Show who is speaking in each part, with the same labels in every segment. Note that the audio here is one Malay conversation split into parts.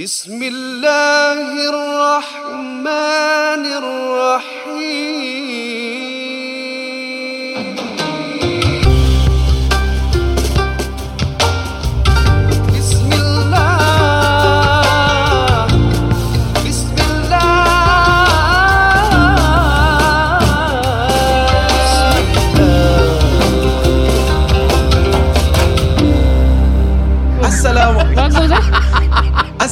Speaker 1: بسم الله الرحمن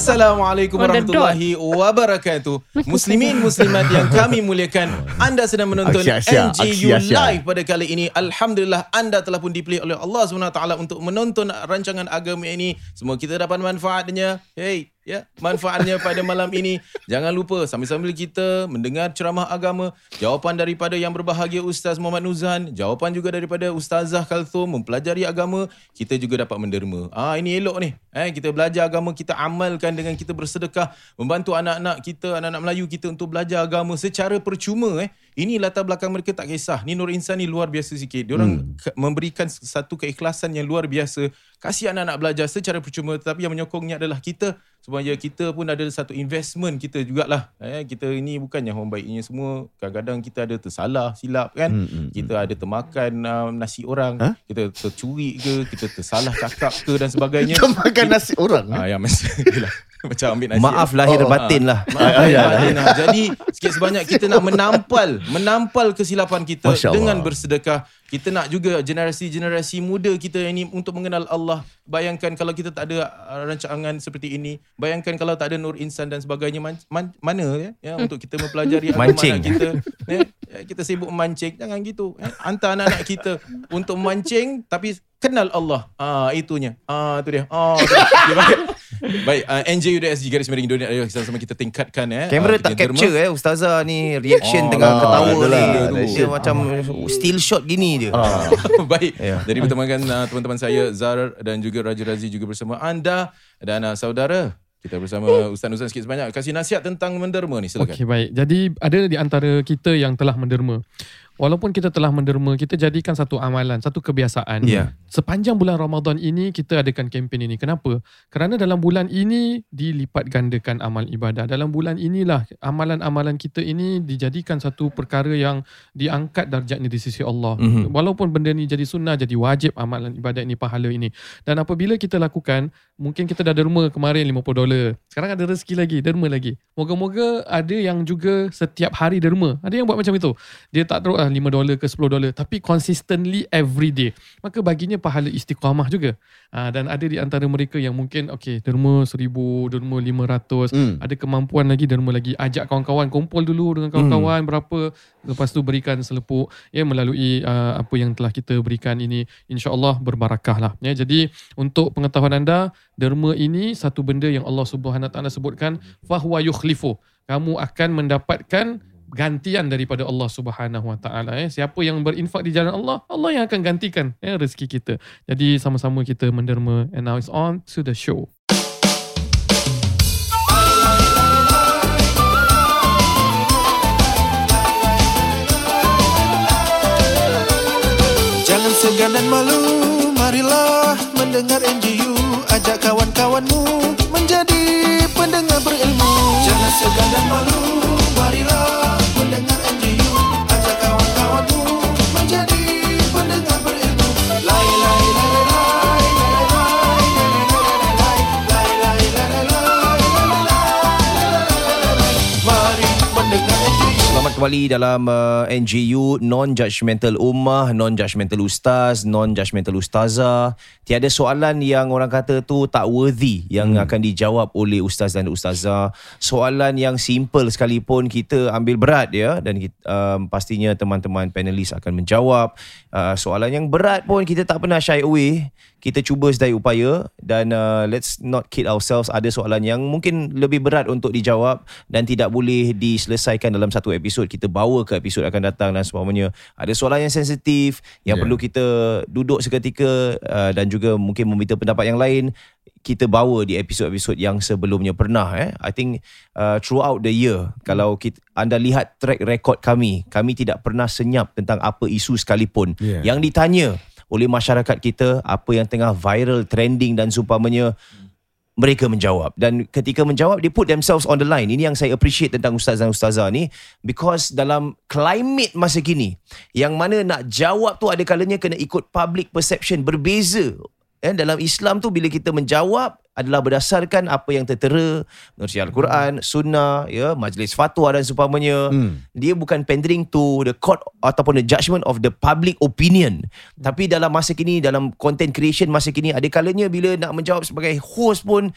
Speaker 2: Assalamualaikum warahmatullahi wabarakatuh. Muslimin muslimat yang kami muliakan, anda sedang menonton
Speaker 3: Aksya-aksya,
Speaker 2: NGU
Speaker 3: aksya-aksya.
Speaker 2: live pada kali ini. Alhamdulillah anda telah pun dipilih oleh Allah SWT untuk menonton rancangan agama ini. Semua kita dapat manfaatnya. Hey, ya, manfaatnya pada malam ini. Jangan lupa sambil-sambil kita mendengar ceramah agama, jawapan daripada yang berbahagia Ustaz Muhammad Nuzhan, jawapan juga daripada Ustazah Kalthum mempelajari agama, kita juga dapat menderma. Ah ini elok ni. Eh kita belajar agama, kita amalkan dengan kita bersedekah, membantu anak-anak kita, anak-anak Melayu kita untuk belajar agama secara percuma eh. Ini latar belakang mereka tak kisah. Ni Nur Insan ni luar biasa sikit. Diorang hmm. memberikan satu keikhlasan yang luar biasa. Kasih anak-anak belajar secara percuma tetapi yang menyokongnya adalah kita supaya kita pun ada satu investment kita jugalah. Eh, kita ini bukannya orang baik ini semua. Kadang-kadang kita ada tersalah, silap kan.
Speaker 3: Hmm, hmm,
Speaker 2: kita ada termakan uh, nasi orang.
Speaker 3: Ha?
Speaker 2: Kita tercuri ke, kita tersalah cakap ke dan sebagainya.
Speaker 3: Kau makan nasi orang
Speaker 2: Ah, ya, mas, yelah. macam ambil nasi.
Speaker 4: Maaf lahir
Speaker 3: Oh,
Speaker 4: batin lah.
Speaker 2: Maaf,
Speaker 3: Ah, ya,
Speaker 2: ya, ya. Jadi sikit sebanyak kita nak menampal, menampal kesilapan kita
Speaker 3: Masya Allah.
Speaker 2: dengan bersedekah. Kita nak juga generasi-generasi muda kita ini untuk mengenal Allah. Bayangkan kalau kita tak ada uh, rancangan seperti ini. Bayangkan kalau tak ada Nur Insan dan sebagainya. Man, man, mana ya, ya untuk kita mempelajari
Speaker 4: Mancing.
Speaker 2: kita. Ya, ya, kita sibuk memancing. Jangan gitu. Eh. Hantar anak-anak kita untuk memancing tapi kenal Allah. Ah itunya. Ah tu dia. Ah tu dia. Baik, uh, NJUDSG garis miring Indonesia ayo sama kita tingkatkan eh.
Speaker 4: Kamera
Speaker 2: Ah,
Speaker 4: tak
Speaker 2: kita derma.
Speaker 4: capture eh Ustazah ni reaction
Speaker 2: Oh,
Speaker 4: tengah
Speaker 3: ah,
Speaker 4: ketawa
Speaker 3: adalah,
Speaker 4: ni.
Speaker 3: ada
Speaker 4: Dia
Speaker 3: action.
Speaker 4: macam still shot gini je.
Speaker 3: Ah.
Speaker 2: Baik.
Speaker 4: Ya.
Speaker 2: Jadi bertemankan uh, teman-teman saya Zar dan juga Raja Razi juga bersama anda dan uh, saudara kita bersama Ustaz-ustaz sikit sebanyak kasih nasihat tentang menderma ni silakan.
Speaker 5: Okey baik. Jadi ada di antara kita yang telah menderma. Walaupun kita telah menderma, kita jadikan satu amalan, satu kebiasaan.
Speaker 4: Ya.
Speaker 5: Sepanjang bulan Ramadan ini kita adakan kempen ini. Kenapa? Kerana dalam bulan ini dilipat gandakan amal ibadah. Dalam bulan inilah amalan-amalan kita ini dijadikan satu perkara yang diangkat darjatnya di sisi Allah.
Speaker 4: Mhm.
Speaker 5: Walaupun benda ni jadi sunnah, jadi wajib amalan ibadat ini, pahala ini. Dan apabila kita lakukan, mungkin kita dah derma kemarin 50 dolar. Sekarang ada rezeki lagi, derma lagi. Moga-moga ada yang juga setiap hari derma. Ada yang buat macam itu. Dia tak terus ah, 5 dolar ke 10 dolar. Tapi consistently every day. Maka baginya pahala istiqamah juga. Ah, dan ada di antara mereka yang mungkin, okay, derma 1000, derma 500.
Speaker 3: Hmm.
Speaker 5: Ada kemampuan lagi, derma lagi. Ajak kawan-kawan, kumpul dulu dengan kawan-kawan berapa. Lepas tu berikan selepuk ya melalui uh, apa yang telah kita berikan ini. InsyaAllah berbarakah lah. Ya, jadi untuk pengetahuan anda, derma ini satu benda yang Allah Subhanahu Wa Taala sebutkan fahuwa yukhlifu. Kamu akan mendapatkan gantian daripada Allah Subhanahu Wa Taala eh. Siapa yang berinfak di jalan Allah Allah yang akan gantikan ya rezeki kita. Jadi sama-sama kita menderma and now it's on to the show.
Speaker 1: Jangan segan dan malu Marilah mendengar NGU Ajak kawan-kawanmu
Speaker 4: kembali dalam uh, NJU Non-Judgmental Ummah Non-Judgmental Ustaz Non-Judgmental Ustazah. Tiada soalan yang orang kata tu tak worthy Yang hmm. akan dijawab oleh Ustaz dan Ustazah. Soalan yang simple sekalipun kita ambil berat ya Dan kita, um, pastinya teman-teman panelis akan menjawab. Uh, Soalan yang berat pun kita tak pernah shy away kita cuba sedaya upaya dan uh, let's not kid ourselves ada soalan yang mungkin lebih berat untuk dijawab dan tidak boleh diselesaikan dalam satu episod kita bawa ke episod akan datang dan sebagainya ada soalan yang sensitif yang
Speaker 3: Ya.
Speaker 4: yeah. perlu kita duduk seketika uh, dan juga mungkin meminta pendapat yang lain kita bawa di episod-episod yang sebelumnya pernah eh I think uh, throughout the year kalau kita, anda lihat track record kami kami tidak pernah senyap tentang apa isu sekalipun
Speaker 3: Yeah.
Speaker 4: yang ditanya oleh masyarakat kita apa yang tengah viral trending dan seumpamanya mereka menjawab. Dan ketika menjawab they put themselves on the line. Ini yang saya appreciate tentang ustaz dan ustazah ni. Because dalam climate masa kini yang mana nak jawab tu ada kalanya kena ikut public perception berbeza. Eh, dalam Islam tu bila kita menjawab adalah berdasarkan apa yang tertera menerusi Al-Quran, Sunnah, ya, majlis fatwa dan seumpamanya. Hmm. Dia bukan pandering to the court ataupun the judgment of the public opinion. Tapi dalam masa kini, dalam content creation masa kini, ada kalanya bila nak menjawab sebagai host pun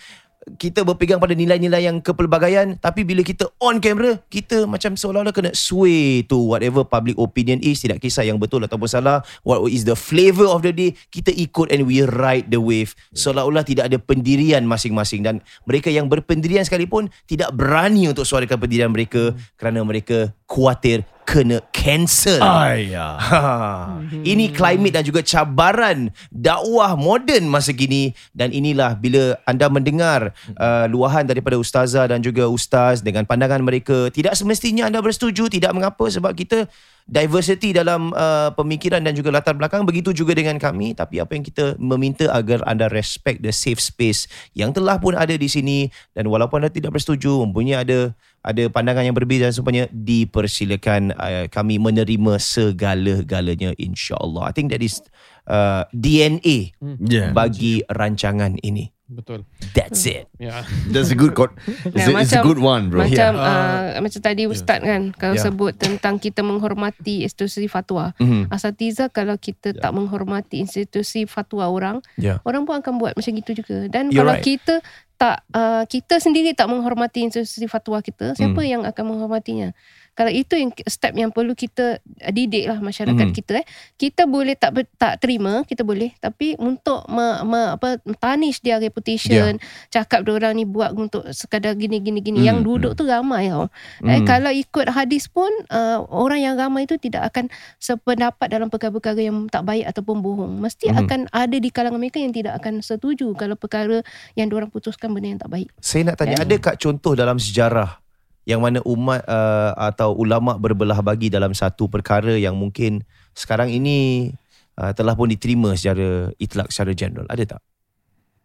Speaker 4: kita berpegang pada nilai-nilai yang kepelbagaian tapi bila kita on camera kita macam seolah-olah kena sway to whatever public opinion is tidak kisah yang betul ataupun salah what is the flavour of the day kita ikut and we ride the wave. Seolah-olah tidak ada pendirian masing-masing dan mereka yang berpendirian sekalipun tidak berani untuk suarakan pendirian mereka kerana mereka khawatir kena cancel.
Speaker 3: Ayah.
Speaker 4: Ha. Ini climate dan juga cabaran dakwah moden masa kini dan inilah bila anda mendengar uh, luahan daripada ustazah dan juga ustaz dengan pandangan mereka tidak semestinya anda bersetuju tidak mengapa sebab kita diversity dalam uh, pemikiran dan juga latar belakang begitu juga dengan kami tapi apa yang kita meminta agar anda respect the safe space yang telah pun ada di sini dan walaupun anda tidak bersetuju mempunyai ada ada pandangan yang berbeza dan semuanya dipersilakan uh, kami menerima segala-galanya insyaallah i think that is uh, DNA
Speaker 3: Yeah.
Speaker 4: bagi rancangan ini
Speaker 5: Betul.
Speaker 4: that's it
Speaker 5: Ya.
Speaker 3: That's a good quote. It's,
Speaker 6: Nah,
Speaker 3: a, it's a good one, bro.
Speaker 6: Macam uh, macam tadi ustaz kan kalau
Speaker 4: Yeah.
Speaker 6: sebut tentang kita menghormati institusi fatwa.
Speaker 4: Mhm.
Speaker 6: Asatiza kalau kita tak menghormati institusi fatwa orang,
Speaker 4: Yeah.
Speaker 6: orang pun akan buat macam gitu juga. Dan
Speaker 4: You're
Speaker 6: kalau
Speaker 4: right.
Speaker 6: kita tak uh, kita sendiri tak menghormati institusi fatwa kita, siapa
Speaker 4: Hmm.
Speaker 6: yang akan menghormatinya? Kalau itu yang step yang perlu kita uh, didik lah masyarakat
Speaker 4: Hmm.
Speaker 6: kita eh. Kita boleh tak ber- tak terima, kita boleh tapi untuk me, me, apa tarnish dia reputation, cakap dia orang ni buat untuk sekadar gini gini gini
Speaker 4: Hmm,
Speaker 6: yang duduk tu ramai tau. Eh,
Speaker 4: Hmm.
Speaker 6: kalau ikut hadis pun uh, orang yang ramai itu tidak akan sependapat dalam perkara-perkara yang tak baik ataupun bohong. Mesti
Speaker 4: Mhm.
Speaker 6: akan ada di kalangan mereka yang tidak akan setuju kalau perkara yang diorang putuskan benda yang tak baik.
Speaker 4: Saya nak tanya, ada kak contoh dalam sejarah yang mana umat uh, atau ulama berbelah bagi dalam satu perkara yang mungkin sekarang ini uh, telah pun diterima secara itlak secara general. Ada tak?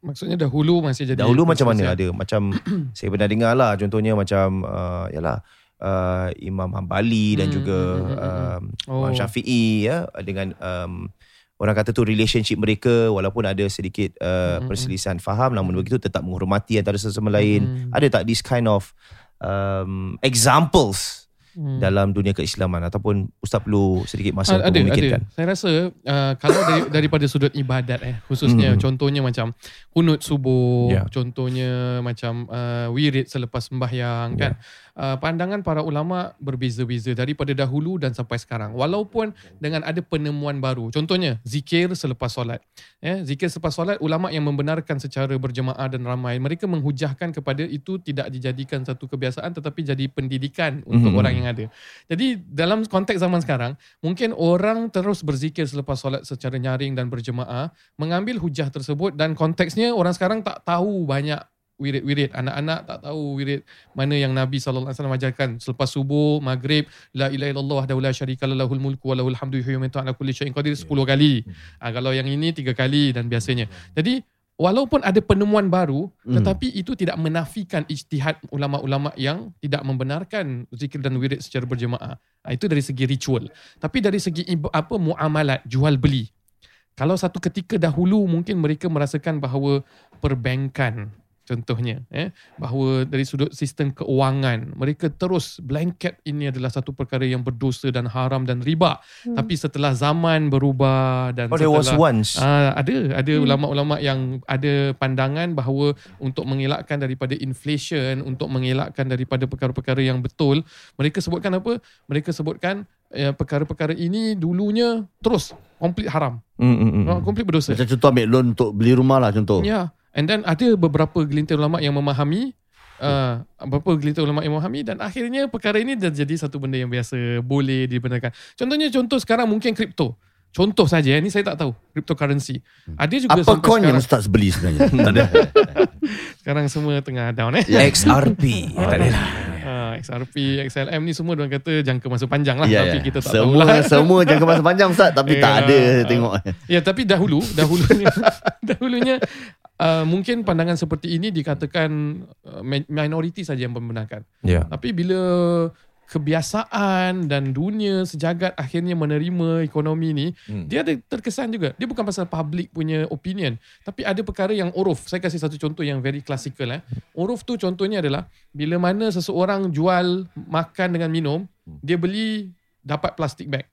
Speaker 5: Maksudnya dahulu masih jadi
Speaker 4: Dahulu macam mana?
Speaker 5: konsensus,
Speaker 4: Ada macam saya pernah dengar lah contohnya macam uh, yalah uh, Imam Hambali dan
Speaker 5: Hmm,
Speaker 4: juga
Speaker 5: hmm, hmm, hmm,
Speaker 4: um,
Speaker 5: Oh.
Speaker 4: Imam Syafi'i ya dengan um, orang kata tu relationship mereka walaupun ada sedikit uh,
Speaker 5: Hmm, hmm,
Speaker 4: perselisihan faham namun begitu tetap menghormati antara sesama lain.
Speaker 5: Hmm.
Speaker 4: Ada tak this kind of um, examples
Speaker 5: Hmm.
Speaker 4: dalam dunia keislaman ataupun ustaz perlu sedikit masa
Speaker 5: Ah,
Speaker 4: untuk
Speaker 5: ada
Speaker 4: memikirkan.
Speaker 5: ada saya rasa uh, kalau dari, daripada sudut ibadat eh khususnya
Speaker 4: Mhm.
Speaker 5: contohnya macam kunut subuh
Speaker 4: Ya.
Speaker 5: contohnya macam uh, wirid selepas sembahyang kan uh, pandangan para ulama berbeza-beza daripada dahulu dan sampai sekarang. Walaupun dengan ada penemuan baru. Contohnya zikir selepas solat. Eh zikir selepas solat ulama yang membenarkan secara berjemaah dan ramai. Mereka menghujahkan kepada itu tidak dijadikan satu kebiasaan tetapi jadi pendidikan untuk
Speaker 4: Mhm.
Speaker 5: orang yang ada. Jadi dalam konteks zaman sekarang mungkin orang terus berzikir selepas solat secara nyaring dan berjemaah mengambil hujah tersebut dan konteksnya orang sekarang tak tahu banyak wirid-wirid anak-anak tak tahu wirid mana yang Nabi sallallahu alaihi wasallam ajarkan. Selepas subuh maghrib la ilaha illallah wahdahu la syarika lahu lahul mulku wa lahul hamdu yuhyi wa yumiitu ala kulli syai'in qadir 10 kali. Ha, kalau yang ini 3 kali dan biasanya. Jadi walaupun ada penemuan baru
Speaker 3: Hmm.
Speaker 5: tetapi itu tidak menafikan ijtihad ulama-ulama yang tidak membenarkan zikir dan wirid secara berjemaah. Ha, itu dari segi ritual. Tapi dari segi apa muamalat jual beli. Kalau satu ketika dahulu mungkin mereka merasakan bahawa perbankan contohnya eh bahawa dari sudut sistem keuangan mereka terus blanket ini adalah satu perkara yang berdosa dan haram dan riba
Speaker 6: Hmm.
Speaker 5: tapi setelah zaman berubah dan
Speaker 4: Oh there was
Speaker 5: setelah
Speaker 4: once.
Speaker 5: Ah, ada ada
Speaker 6: Hmm.
Speaker 5: ulama-ulama yang ada pandangan bahawa untuk mengelakkan daripada inflation, untuk mengelakkan daripada perkara-perkara yang betul, mereka sebutkan apa? Mereka sebutkan eh, perkara-perkara ini dulunya terus komplit haram,
Speaker 4: Mm, mm, mm.
Speaker 5: ah, komplit berdosa.
Speaker 3: Macam contoh ambil loan untuk beli rumah lah contoh.
Speaker 5: Ya, and then ada beberapa gelintir ulama yang memahami Uh, beberapa gelintir ulama yang memahami dan akhirnya perkara ini dah jadi satu benda yang biasa boleh dibenarkan. Contohnya contoh sekarang mungkin kripto. Contoh saja ini saya tak tahu cryptocurrency. Ada juga
Speaker 3: Apa coin yang
Speaker 5: sekarang,
Speaker 3: Ustaz beli sebenarnya? tak ada.
Speaker 5: sekarang semua tengah down eh.
Speaker 4: XRP. tak ada lah.
Speaker 5: Uh, XRP, XLM ni semua orang kata jangka masa panjang lah
Speaker 3: Ya,
Speaker 5: tapi
Speaker 3: ya.
Speaker 5: kita tak
Speaker 3: semua,
Speaker 5: tahulah.
Speaker 3: semua jangka masa panjang Ustaz tapi tak
Speaker 5: Ya.
Speaker 3: ada tengok.
Speaker 5: Ya tapi dahulu dahulunya dahulunya uh, mungkin pandangan seperti ini dikatakan uh, mi- minoriti saja yang membenarkan.
Speaker 4: Ya.
Speaker 5: Tapi bila kebiasaan dan dunia sejagat akhirnya menerima ekonomi ni,
Speaker 2: Hmm.
Speaker 5: dia ada terkesan juga. Dia bukan pasal public punya opinion, tapi ada perkara yang uruf. Saya kasih satu contoh yang very classical eh. Uruf tu contohnya adalah bila mana seseorang jual makan dengan minum, dia beli dapat plastik bag.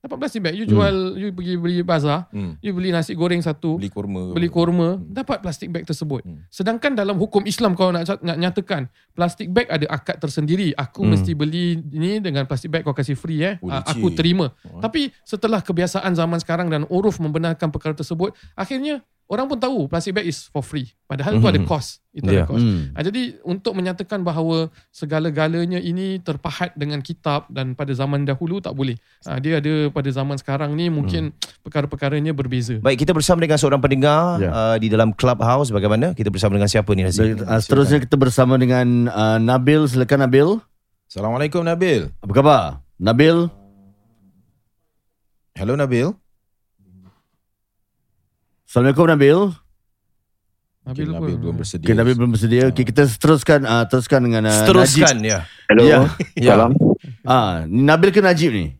Speaker 5: Dapat plastik bag. You jual, you pergi beli bazar,
Speaker 2: Hmm.
Speaker 5: you beli nasi goreng satu,
Speaker 2: Beli kurma.
Speaker 5: beli kurma, dapat plastik bag tersebut.
Speaker 2: Hmm.
Speaker 5: Sedangkan dalam hukum Islam kalau nak, nak nyatakan, plastik bag ada akad tersendiri. Aku
Speaker 4: Hmm.
Speaker 5: mesti beli ni dengan plastik bag kau kasih free eh.
Speaker 2: Oh,
Speaker 5: aku terima. Tapi setelah kebiasaan zaman sekarang dan uruf membenarkan perkara tersebut, akhirnya orang pun tahu plastik bag is for free. Padahal itu ada cost. Itu
Speaker 4: Yeah.
Speaker 5: ada cost.
Speaker 3: Hmm.
Speaker 5: Ah, jadi untuk menyatakan bahawa segala-galanya ini terpahat dengan kitab dan pada zaman dahulu tak boleh. Ah, dia ada pada zaman sekarang ni mungkin perkara-perkaranya berbeza.
Speaker 4: Baik, kita bersama dengan seorang pendengar
Speaker 3: Ya.
Speaker 4: uh, di dalam Clubhouse. Bagaimana? Kita bersama dengan siapa ni, Nazif?
Speaker 3: Dan, uh, seterusnya kita bersama dengan uh, Nabil. Silakan Nabil.
Speaker 2: Assalamualaikum Nabil.
Speaker 3: Apa khabar? Nabil.
Speaker 2: Hello Nabil.
Speaker 3: Assalamualaikum Nabil.
Speaker 5: Nabil,
Speaker 2: Okay? Nabil belum bersedia.
Speaker 3: Okay, Nabil belum bersedia. Okay, kita teruskan uh, teruskan dengan uh,
Speaker 4: Teruskan, ya.
Speaker 7: Hello.
Speaker 3: Ya.
Speaker 4: Ya.
Speaker 7: Salam.
Speaker 3: Najib. Ah, Nabil ke Najib ni?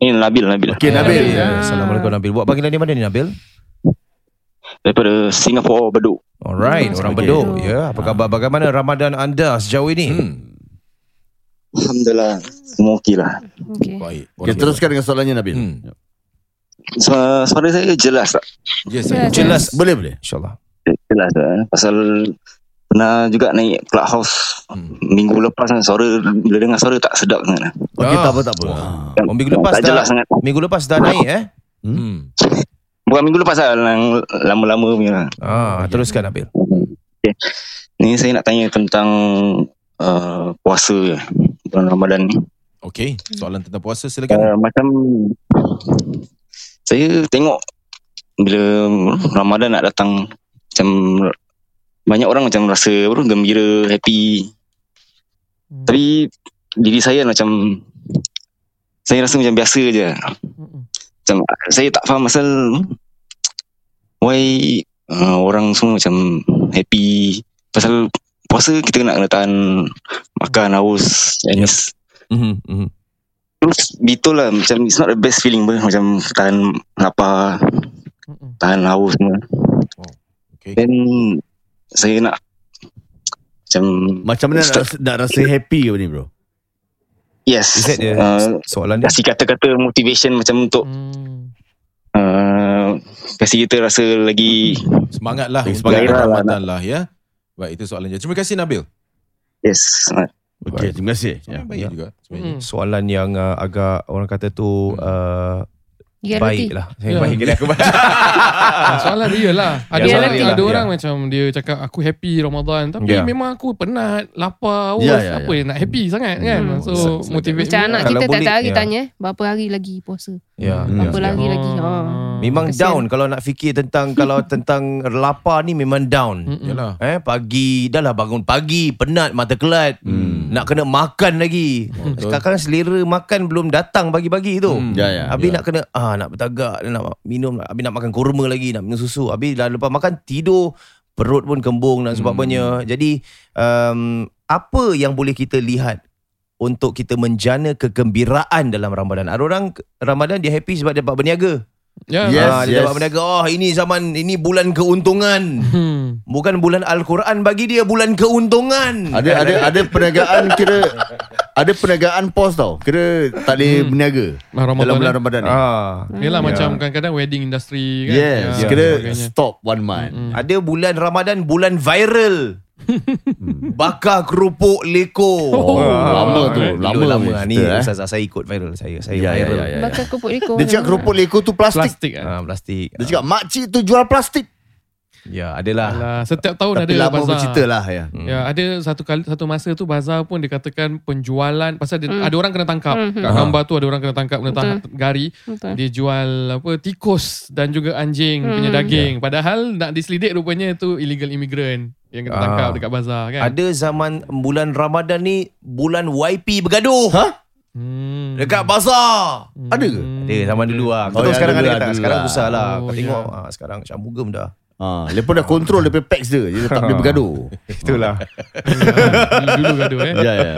Speaker 7: Ini Nabil, Nabil.
Speaker 3: Okay, Nabil.
Speaker 4: Ya. Assalamualaikum Nabil. Buat panggilan di mana ni Nabil?
Speaker 7: Daripada Singapore, Bedok.
Speaker 4: Alright,
Speaker 6: Hmm,
Speaker 4: orang
Speaker 6: okay.
Speaker 4: Bedok. Ya, apa khabar? Bagaimana Ramadan anda sejauh ini?
Speaker 2: Hmm.
Speaker 7: Alhamdulillah. Semua okey lah.
Speaker 6: Okay.
Speaker 2: Baik.
Speaker 3: Okay, teruskan dengan soalannya Nabil.
Speaker 2: Hmm.
Speaker 7: Suara, suara saya jelas tak?
Speaker 2: Yes,
Speaker 6: Jelas.
Speaker 4: Jelas.
Speaker 3: Boleh, boleh.
Speaker 4: InsyaAllah.
Speaker 7: Jelas tak? eh? Pasal pernah juga naik clubhouse
Speaker 2: Hmm.
Speaker 7: minggu lepas kan suara bila dengar suara tak sedap sangat.
Speaker 3: Okay,
Speaker 2: Ah.
Speaker 3: tak apa, tak apa. Ah.
Speaker 4: Oh, minggu lepas
Speaker 7: tak
Speaker 4: dah
Speaker 7: jelas sangat.
Speaker 4: minggu lepas dah naik eh?
Speaker 2: Hmm.
Speaker 7: Bukan minggu lepas lah, yang lama-lama punya.
Speaker 4: Ah, teruskan Nabil.
Speaker 7: Ni saya nak tanya tentang uh, puasa ya, bulan Ramadan ni.
Speaker 2: Okey, soalan tentang puasa silakan.
Speaker 7: Uh, macam saya tengok bila Ramadan nak datang macam banyak orang macam rasa apa gembira, happy.
Speaker 5: Hmm.
Speaker 7: Tapi diri saya macam saya rasa macam biasa je.
Speaker 5: Mm-mm.
Speaker 7: Macam saya tak faham asal why uh, orang semua macam happy pasal puasa kita nak kena tahan makan haus and it's
Speaker 4: Mhm, mhm.
Speaker 7: Terus betul lah Macam it's not the best feeling pun Macam tahan lapar
Speaker 5: Mm-mm.
Speaker 7: Tahan haus semua
Speaker 2: Okey.
Speaker 7: Then Saya nak Macam
Speaker 3: Macam mana nak, rasa- nak rasa happy ke ni bro?
Speaker 7: Yes
Speaker 4: Is that the
Speaker 7: uh,
Speaker 4: soalan dia?
Speaker 7: Kasih kata-kata motivation Macam untuk
Speaker 5: Hmm.
Speaker 7: uh, Kasih kita rasa lagi
Speaker 2: Semangatlah
Speaker 3: Bagi
Speaker 2: untuk
Speaker 3: semangat
Speaker 7: lah,
Speaker 2: Ramadan lah ya. Baik, itu soalan dia. Terima kasih Nabil.
Speaker 7: Yes
Speaker 3: Okay, terima kasih.
Speaker 2: Soalan
Speaker 3: Ya.
Speaker 2: baik
Speaker 4: Ya.
Speaker 2: juga sebenarnya.
Speaker 5: Mm.
Speaker 4: Soalan yang uh, agak orang kata tu uh,
Speaker 6: Reality.
Speaker 4: baik lah. Saya
Speaker 5: Ya.
Speaker 4: baik kena aku baca.
Speaker 5: Soalan real lah. Ada
Speaker 4: Ya,
Speaker 5: orang,
Speaker 4: lah.
Speaker 5: ada
Speaker 4: Ya.
Speaker 5: orang macam dia cakap aku happy Ramadan tapi
Speaker 4: Ya.
Speaker 5: memang aku penat, lapar,
Speaker 3: Ya, ya,
Speaker 5: apa yang nak happy sangat kan.
Speaker 6: Hmm.
Speaker 5: So motivate
Speaker 6: Macam anak
Speaker 4: Kalau
Speaker 6: kita tak hari
Speaker 4: ya.
Speaker 6: tanya berapa hari lagi puasa.
Speaker 4: ya.
Speaker 3: Hmm.
Speaker 6: Berapa
Speaker 4: ya.
Speaker 6: lagi lagi. Ha.
Speaker 4: Memang
Speaker 6: Kesian.
Speaker 4: down kalau nak fikir tentang kalau tentang lapar ni memang down.
Speaker 5: Mm-mm.
Speaker 2: Yalah.
Speaker 4: Eh pagi dah lah bangun pagi penat mata kelat.
Speaker 2: Hmm.
Speaker 4: Nak kena makan lagi.
Speaker 2: betul.
Speaker 4: Sekarang selera makan belum datang pagi-pagi tu.
Speaker 2: Hmm.
Speaker 3: Ya, ya.
Speaker 4: Habis
Speaker 3: ya.
Speaker 4: nak kena ah nak bertagak nak minum habis nak makan kurma lagi nak minum susu habis dah lepas makan tidur perut pun kembung dan sebagainya. Jadi um, apa yang boleh kita lihat untuk kita menjana kegembiraan dalam Ramadan. Ada orang Ramadan dia happy sebab dia dapat berniaga.
Speaker 5: Ya.
Speaker 3: Yes,
Speaker 4: ah, dia
Speaker 3: yes.
Speaker 4: dapat berniaga. Oh, ini zaman ini bulan keuntungan.
Speaker 5: Hmm.
Speaker 4: Bukan bulan Al-Quran bagi dia bulan keuntungan.
Speaker 3: Ada ada ada perniagaan kira ada perniagaan pos tau. Kira tak boleh
Speaker 5: Hmm.
Speaker 3: berniaga
Speaker 5: Ah, Ramadan,
Speaker 3: dalam bulan
Speaker 5: eh?
Speaker 3: Ramadan ni.
Speaker 4: Ah.
Speaker 5: Yelah
Speaker 4: Ya.
Speaker 5: macam kadang-kadang wedding industry kan.
Speaker 3: Yes,
Speaker 5: Ya,
Speaker 3: kira
Speaker 5: sebagainya.
Speaker 3: stop one month.
Speaker 5: Mm-mm.
Speaker 4: Ada bulan Ramadan bulan viral. Bakar kerupuk leko.
Speaker 3: Oh, lama tu, lama
Speaker 4: lama ni
Speaker 3: eh.
Speaker 4: Ustaz saya ikut viral saya saya
Speaker 3: Ya, ya,
Speaker 4: viral.
Speaker 3: ya, ya.
Speaker 6: Bakar kerupuk liko.
Speaker 3: Dia cakap kerupuk leko tu plastik.
Speaker 5: Plastik kan.
Speaker 4: Ah, plastik.
Speaker 3: Dia cakap makcik tu jual plastik.
Speaker 4: Ya, adalah.
Speaker 5: Alah, setiap tahun
Speaker 3: Tapi
Speaker 5: ada
Speaker 3: lama
Speaker 5: bazar.
Speaker 3: bercerita lah ya.
Speaker 5: Ya, ada satu kali satu masa tu bazar pun dikatakan penjualan pasal dia,
Speaker 6: Hmm.
Speaker 5: ada orang kena tangkap.
Speaker 6: Hmm,
Speaker 5: Kat gambar tu ada orang kena tangkap kena tangkap gari.
Speaker 6: Betul.
Speaker 5: Dia jual apa tikus dan juga anjing
Speaker 6: Hmm.
Speaker 5: punya daging. Padahal nak diselidik rupanya tu illegal immigrant yang kena
Speaker 4: Ah.
Speaker 5: tangkap dekat bazar kan.
Speaker 4: Ada zaman bulan Ramadan ni bulan YP bergaduh.
Speaker 3: Ha?
Speaker 5: Hmm.
Speaker 4: Dekat bazar.
Speaker 3: Ada ke?
Speaker 4: Ada zaman dulu lah. Kau
Speaker 3: Oh,
Speaker 4: tahu
Speaker 3: ya,
Speaker 4: sekarang ada tak? Sekarang
Speaker 3: lah.
Speaker 4: besar lah. Kau
Speaker 5: Oh,
Speaker 4: tengok
Speaker 5: ya.
Speaker 4: ah, sekarang macam bugem dah.
Speaker 3: Ha, lepas dah kontrol dia pack dia. Dia tak boleh bergaduh.
Speaker 4: Itulah.
Speaker 5: dulu, gaduh eh.
Speaker 3: Ya, ya.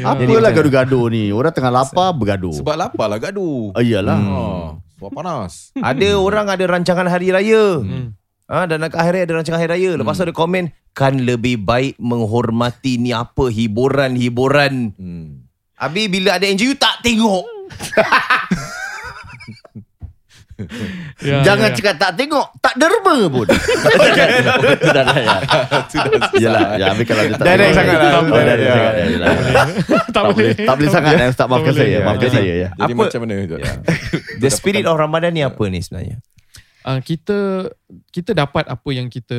Speaker 3: Apalah gaduh-gaduh ni? Orang tengah lapar bergaduh.
Speaker 2: Sebab lapar lah gaduh.
Speaker 3: Iyalah.
Speaker 2: Oh, sebab panas.
Speaker 4: Ada orang ada rancangan hari raya.
Speaker 5: Hmm.
Speaker 4: Ha, dan nak akhir raya ada rancangan hari raya. Lepas tu ada komen, kan lebih baik menghormati ni apa hiburan-hiburan.
Speaker 2: Hmm.
Speaker 4: Habis bila ada NGU tak tengok.
Speaker 5: Ya,
Speaker 3: Jangan
Speaker 5: ya, ya.
Speaker 3: cakap tak tengok, tak derma pun. Sudah dah ya. Yalah, ya habis kalau dia tak
Speaker 2: Direct
Speaker 3: tengok,
Speaker 2: sangat lah.
Speaker 3: Oh,
Speaker 2: Ya.
Speaker 3: ya, yalah.
Speaker 5: tak boleh.
Speaker 3: Tak boleh sangat eh, Ustaz maafkan
Speaker 5: Tak boleh.
Speaker 3: saya.
Speaker 5: Ya,
Speaker 3: Maafkan
Speaker 4: jadi-
Speaker 3: saya ya.
Speaker 2: Jadi
Speaker 4: Apa-
Speaker 2: macam mana?
Speaker 4: The spirit of Ramadan ni apa ni sebenarnya?
Speaker 5: Uh, kita kita dapat apa yang kita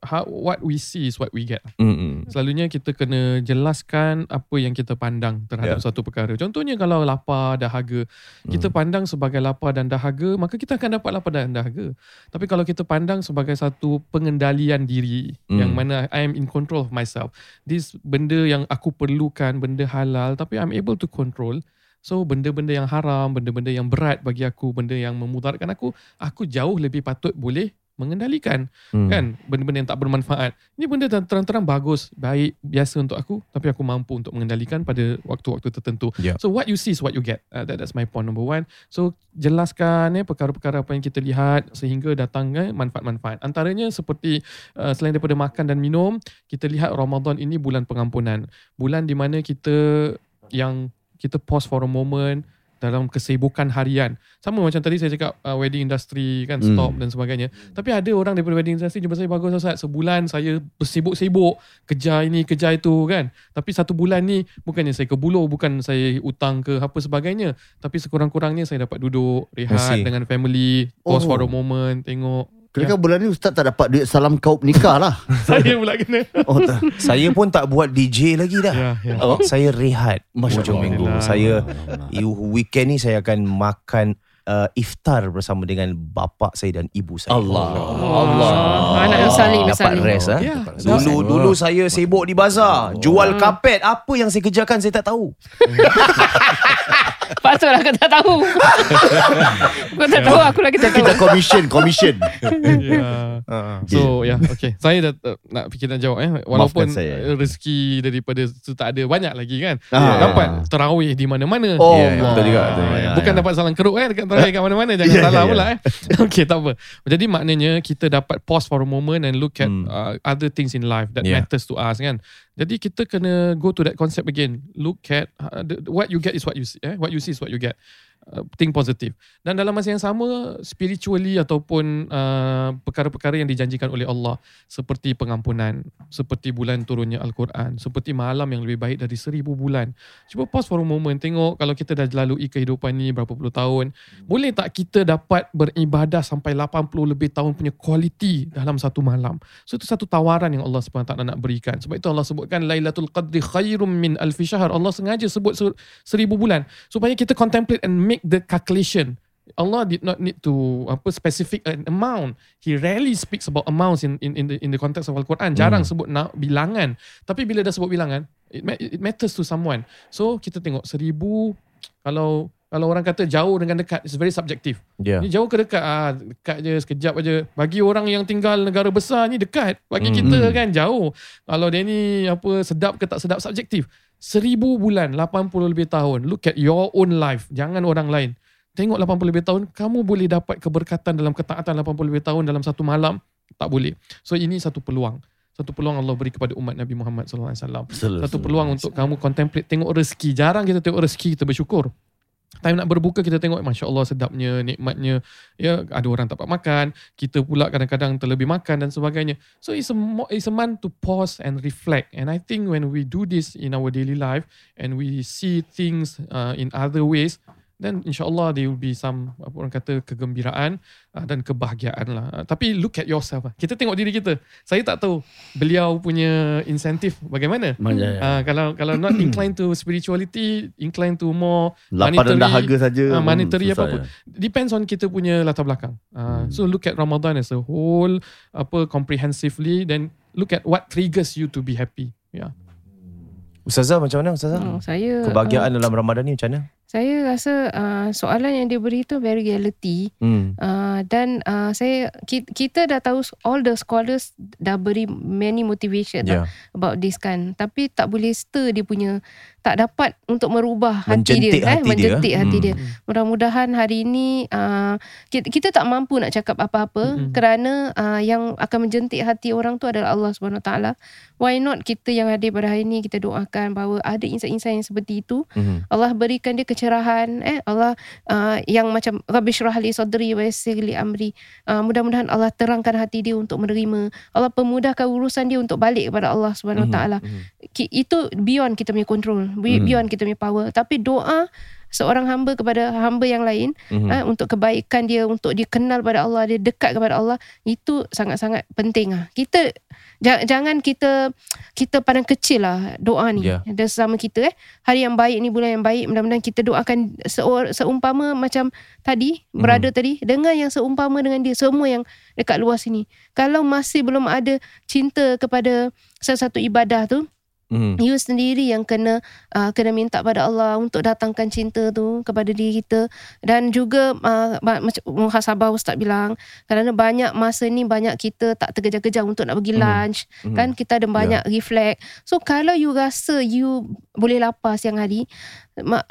Speaker 5: how, what we see is what we get.
Speaker 4: Mm-mm.
Speaker 5: Selalunya kita kena jelaskan apa yang kita pandang terhadap
Speaker 4: Ya.
Speaker 5: satu perkara. Contohnya kalau lapar, dahaga, kita pandang sebagai lapar dan dahaga, maka kita akan dapat lapar dan dahaga. Tapi kalau kita pandang sebagai satu pengendalian diri
Speaker 4: Hmm.
Speaker 5: yang mana I am in control of myself. This benda yang aku perlukan, benda halal tapi I'm able to control. So benda-benda yang haram, benda-benda yang berat bagi aku, benda yang memudaratkan aku, aku jauh lebih patut boleh mengendalikan
Speaker 4: Hmm.
Speaker 5: kan? Benda-benda yang tak bermanfaat. Ini benda ter- terang-terang bagus baik biasa untuk aku tapi aku mampu untuk mengendalikan pada waktu-waktu tertentu.
Speaker 4: Yeah.
Speaker 5: so what you see is what you get. Uh, that, that's my point number one. So jelaskan eh perkara-perkara apa yang kita lihat sehingga datang eh, manfaat-manfaat. Antaranya seperti uh, selain daripada makan dan minum kita lihat Ramadan ini bulan pengampunan. Bulan di mana kita yang kita pause for a moment dalam kesibukan harian. Sama macam tadi saya cakap uh, wedding industry kan
Speaker 3: Hmm.
Speaker 5: stop dan sebagainya. Tapi ada orang daripada wedding industry jumpa saya bagus Ustaz. Sebulan saya bersibuk-sibuk kejar ini kejar itu kan. Tapi satu bulan ni bukannya saya ke buluh, bukan saya utang ke apa sebagainya. Tapi sekurang-kurangnya saya dapat duduk rehat dengan family, pause
Speaker 3: Oh.
Speaker 5: for a moment, tengok.
Speaker 3: Kira bulan ni Ustaz tak dapat duit salam kaup nikah lah.
Speaker 5: saya pula kena.
Speaker 3: Oh, tak.
Speaker 4: Saya pun tak buat DJ lagi dah.
Speaker 5: ya, ya.
Speaker 4: Oh. Saya rehat
Speaker 3: Masya
Speaker 4: hujung
Speaker 3: Allah.
Speaker 4: minggu. Saya you- weekend ni saya akan makan uh, iftar bersama dengan bapa saya dan ibu saya.
Speaker 3: Allah.
Speaker 5: Allah.
Speaker 6: Anak yang salih
Speaker 4: Dapat
Speaker 6: misalnya.
Speaker 4: rest ah.
Speaker 5: Ya.
Speaker 4: Dulu dulu saya sibuk di bazar, jual kapet. Apa yang saya kerjakan saya tak tahu.
Speaker 6: Patutlah kau tak tahu. kau tak tahu, aku lagi tak tahu.
Speaker 3: Kita commission, commission.
Speaker 5: ya. So ya yeah, okay Saya dah uh, nak fikir nak jawab eh Walaupun
Speaker 3: Maafkan saya.
Speaker 5: uh, rezeki daripada itu tak ada banyak lagi kan
Speaker 3: Ah.
Speaker 5: Dapat terawih di mana-mana
Speaker 3: Oh,
Speaker 4: Ya,
Speaker 3: Allah.
Speaker 2: betul juga, betul.
Speaker 3: Ya,
Speaker 5: Bukan
Speaker 3: ya.
Speaker 5: dapat salam keruk eh dekat terawih kat mana-mana jangan
Speaker 3: Ya,
Speaker 5: salah
Speaker 3: ya,
Speaker 5: pula eh. Okay tak apa. Jadi maknanya kita dapat pause for a moment and look at
Speaker 4: Hmm.
Speaker 5: uh, other things in life that
Speaker 4: Yeah.
Speaker 5: matters to us kan. Jadi kita kena go to that concept again. Look at uh, the, what you get is what you see eh. What you see is what you get. Uh, think positive. Dan dalam masa yang sama spiritually ataupun uh, perkara-perkara yang dijanjikan oleh Allah seperti pengampunan, seperti bulan turunnya Al-Quran, seperti malam yang lebih baik dari seribu bulan. Cuba pause for a moment tengok kalau kita dah lalui kehidupan ni berapa puluh tahun, boleh tak kita dapat beribadah sampai 80 lebih tahun punya quality dalam satu malam. So itu satu tawaran yang Allah SWT nak berikan. Sebab itu Allah sebutkan Lailatul Qadri khairum min alfi syahr. Allah sengaja sebut ser- seribu bulan supaya kita contemplate and make the calculation. Allah did not need to apa specific an amount. He rarely speaks about amounts in in in the in the context of Al-Quran. Jarang sebut na, bilangan. Tapi bila dah sebut bilangan, it, it matters to someone. So kita tengok seribu kalau kalau orang kata jauh dengan dekat it's very subjective.
Speaker 4: Ya.
Speaker 5: Ni jauh ke dekat ah dekat je sekejap aja. Bagi orang yang tinggal negara besar ni dekat. Bagi
Speaker 4: Hmm.
Speaker 5: kita kan jauh. Kalau dia ni apa sedap ke tak sedap subjektif. Seribu bulan, 80 lebih tahun. Look at your own life. Jangan orang lain. Tengok 80 lebih tahun, kamu boleh dapat keberkatan dalam ketaatan 80 lebih tahun dalam satu malam. Tak boleh. So ini satu peluang. Satu peluang Allah beri kepada umat Nabi Muhammad SAW. Satu peluang untuk kamu contemplate tengok rezeki. Jarang kita tengok rezeki kita bersyukur. Time nak berbuka kita tengok Masya Allah sedapnya Nikmatnya. Ya ada orang tak dapat makan Kita pula kadang-kadang terlebih makan Dan sebagainya. So it's a, it's a month to pause and reflect. And I think when we do this in our daily life And we see things uh, in other ways Then insyaAllah there will be some Apa orang kata kegembiraan uh, Dan kebahagiaan lah uh, Tapi look at yourself lah. Kita tengok diri kita Saya tak tahu Beliau punya insentif bagaimana
Speaker 3: Mana-
Speaker 5: Uh, kalau kalau not inclined to spirituality, inclined to more
Speaker 3: Lapar dan
Speaker 5: monetary-
Speaker 3: dahaga saja.
Speaker 5: ah, monetary
Speaker 3: hmm, susah
Speaker 5: apa-apa.
Speaker 3: ya.
Speaker 5: depends on kita punya latar belakang. Uh,
Speaker 3: Hmm.
Speaker 5: So look at Ramadan as a whole, apa comprehensively, then look at what triggers you to be happy. Yeah.
Speaker 4: Ustazah macam mana Ustazah?
Speaker 6: Hmm, saya
Speaker 4: Kebahagiaan dalam Ramadan ni macam mana?
Speaker 6: Saya rasa uh, soalan yang dia beri tu very reality
Speaker 4: Hmm.
Speaker 6: uh, dan uh, saya kita, kita dah tahu all the scholars dah beri many motivation yeah. about this kan tapi tak boleh stir dia punya tak dapat untuk merubah hati
Speaker 4: Menjentik
Speaker 6: dia
Speaker 4: hati dia.
Speaker 6: menjentik hati
Speaker 4: Hmm.
Speaker 6: dia mudah-mudahan hari ini uh, kita, kita tak mampu nak cakap apa-apa
Speaker 5: Mm-mm.
Speaker 6: kerana uh, yang akan menjentik hati orang tu adalah Allah Subhanahu Wa Taala why not kita yang hadir pada hari ini kita doakan bahawa ada insan-insan yang seperti itu
Speaker 4: Hmm.
Speaker 6: Allah berikan dia kecerahan eh Allah uh, yang macam Rabbi syrah li sadri wa yassir li amri. Uh, mudah-mudahan Allah terangkan hati dia untuk menerima. Allah pemudahkan urusan dia untuk balik kepada Allah Subhanahu Wa Taala.
Speaker 4: Mhm.
Speaker 6: Ki- itu beyond kita punya control.
Speaker 4: Mhm.
Speaker 6: beyond kita punya power. Tapi doa seorang hamba kepada hamba yang lain
Speaker 4: Mhm.
Speaker 6: eh, untuk kebaikan dia untuk dia kenal pada Allah dia dekat kepada Allah itu sangat-sangat penting ah kita ja- jangan kita kita pandang kecil lah doa ni yeah. dan sesama kita eh hari yang baik ni bulan yang baik mudah-mudahan kita doakan seor, seumpama macam tadi
Speaker 4: Mhm.
Speaker 6: berada tadi dengan yang seumpama dengan dia semua yang dekat luar sini kalau masih belum ada cinta kepada sesuatu ibadah tu
Speaker 4: Mhm.
Speaker 6: you sendiri yang kena uh, kena minta pada Allah untuk datangkan cinta tu kepada diri kita dan juga uh, macam muhasabah ustaz bilang kerana banyak masa ni banyak kita tak terkejar-kejar untuk nak pergi
Speaker 4: Mhm.
Speaker 6: lunch
Speaker 4: Mhm.
Speaker 6: kan kita ada banyak reflect so kalau you rasa you boleh lapar siang hari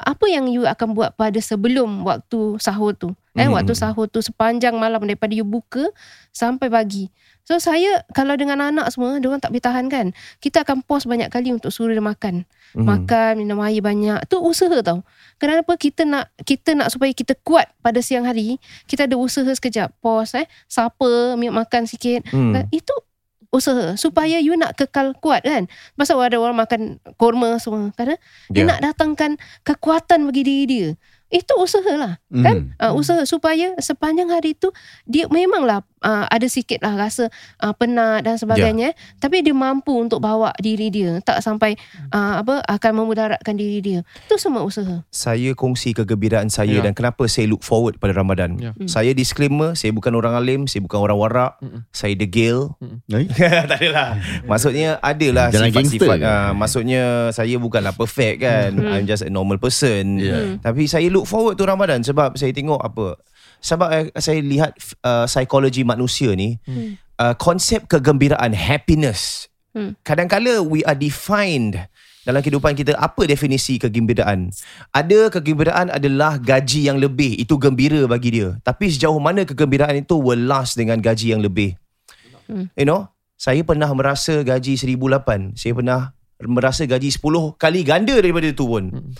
Speaker 6: apa yang you akan buat pada sebelum waktu sahur tu eh
Speaker 4: Mhm.
Speaker 6: waktu sahur tu sepanjang malam daripada you buka sampai pagi so saya kalau dengan anak semua dia orang tak boleh tahan kan? Kita akan pause banyak kali untuk suruh dia makan.
Speaker 4: Mhm.
Speaker 6: makan minum air banyak. Tu usaha tau. Kenapa kita nak kita nak supaya kita kuat pada siang hari kita ada usaha sekejap. Pause eh. Sapa minum makan sikit. Dan itu usaha supaya you nak kekal kuat kan? Pasal ada orang makan kurma semua kerana dia
Speaker 4: Ya.
Speaker 6: nak datangkan kekuatan bagi diri dia. Itu usaha lah kan? Uh, usaha supaya sepanjang hari tu dia memanglah uh, ada sikit lah rasa uh, penat dan sebagainya tapi dia mampu untuk bawa diri dia tak sampai uh, apa akan memudaratkan diri dia itu semua usaha
Speaker 4: saya kongsi kegembiraan saya
Speaker 5: Ya.
Speaker 4: dan kenapa saya look forward pada Ramadan.
Speaker 5: Ya.
Speaker 6: Hmm.
Speaker 4: Saya disclaimer, saya bukan orang alim, saya bukan orang warak,
Speaker 5: Mm-mm.
Speaker 4: saya degil.
Speaker 3: Eh?
Speaker 4: tak adalah. Maksudnya adalah
Speaker 3: Jangan
Speaker 4: sifat-sifat. Uh, maksudnya saya bukanlah perfect kan.
Speaker 6: Hmm.
Speaker 4: I'm just a normal person.
Speaker 3: Yeah.
Speaker 4: Tapi saya look forward to Ramadan sebab saya tengok apa. Sebab uh, saya lihat uh, psikologi manusia ni,
Speaker 6: Hmm.
Speaker 4: uh, konsep kegembiraan, happiness.
Speaker 6: Hmm.
Speaker 4: Kadang-kala we are defined dalam kehidupan kita apa definisi kegembiraan ada kegembiraan adalah gaji yang lebih itu gembira bagi dia tapi sejauh mana kegembiraan itu will last dengan gaji yang lebih
Speaker 6: Hmm.
Speaker 4: you know saya pernah merasa gaji 1008 saya pernah merasa gaji 10 kali ganda daripada itu pun
Speaker 5: Hmm.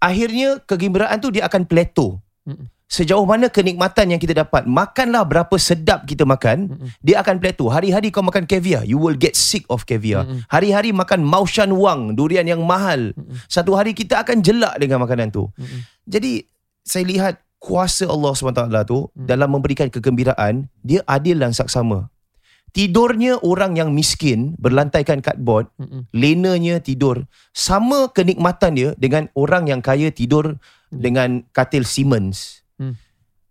Speaker 4: akhirnya kegembiraan tu dia akan plateau
Speaker 5: Hmm.
Speaker 4: Sejauh mana kenikmatan yang kita dapat Makanlah berapa sedap kita makan
Speaker 5: Mm-mm.
Speaker 4: Dia akan plateau Hari-hari kau makan caviar You will get sick of caviar
Speaker 5: Mm-mm.
Speaker 4: Hari-hari makan Maushan Wang Durian yang mahal
Speaker 5: Mm-mm.
Speaker 4: Satu hari kita akan jelak dengan makanan tu
Speaker 5: Mm-mm.
Speaker 4: Jadi Saya lihat Kuasa Allah SWT tu
Speaker 5: Mm.
Speaker 4: Dalam memberikan kegembiraan Dia adil dan saksama Tidurnya orang yang miskin Berlantaikan cardboard
Speaker 5: Mm-mm.
Speaker 4: lenanya tidur sama kenikmatan dia dengan orang yang kaya tidur dengan katil Siemens.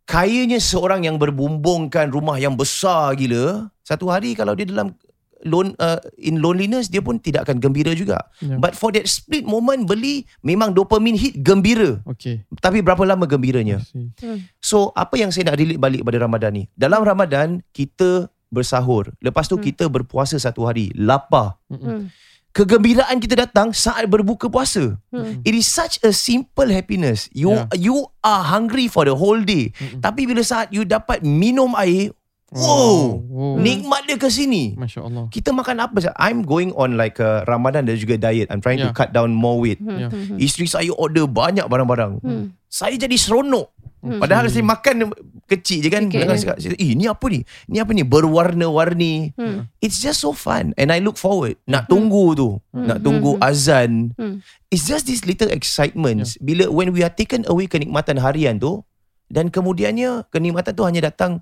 Speaker 5: Hmm.
Speaker 4: Kayanya seorang yang berbumbungkan rumah yang besar gila, satu hari kalau dia dalam lone, uh, in loneliness dia pun tidak akan gembira juga.
Speaker 5: Ya.
Speaker 4: But for that split moment beli memang dopamine hit gembira.
Speaker 5: Okay.
Speaker 4: Tapi berapa lama gembiranya?
Speaker 5: See.
Speaker 4: So apa yang saya nak relate balik pada Ramadan ni? Dalam Ramadan kita bersahur. Lepas tu
Speaker 6: Hmm.
Speaker 4: kita berpuasa satu hari. Lapar.
Speaker 6: Hmm.
Speaker 4: Kegembiraan kita datang saat berbuka puasa.
Speaker 6: Hmm.
Speaker 4: It is such a simple happiness. You
Speaker 5: Yeah.
Speaker 4: you are hungry for the whole day.
Speaker 5: Mm-mm.
Speaker 4: Tapi bila saat you dapat minum air, wow,
Speaker 5: wow.
Speaker 4: nikmat dia ke sini.
Speaker 5: Masya Allah.
Speaker 4: Kita makan apa? I'm going on like a Ramadan dan juga diet. I'm trying to
Speaker 5: Yeah.
Speaker 4: cut down more weight.
Speaker 6: Hmm.
Speaker 5: Ya.
Speaker 6: Hmm.
Speaker 4: Isteri saya order banyak barang-barang.
Speaker 6: Hmm.
Speaker 4: Saya jadi seronok.
Speaker 6: Hmm.
Speaker 4: Padahal saya makan kecil je kan. Dengan cakap, eh ni apa ni? Ni apa ni? Berwarna-warni.
Speaker 6: Hmm.
Speaker 4: It's just so fun. And I look forward. Nak tunggu tu.
Speaker 6: Hmm.
Speaker 4: Nak tunggu
Speaker 6: Hmm.
Speaker 4: azan.
Speaker 6: Hmm.
Speaker 4: It's just these little excitements. Bila when we are taken away kenikmatan harian tu. Dan kemudiannya kenikmatan tu hanya datang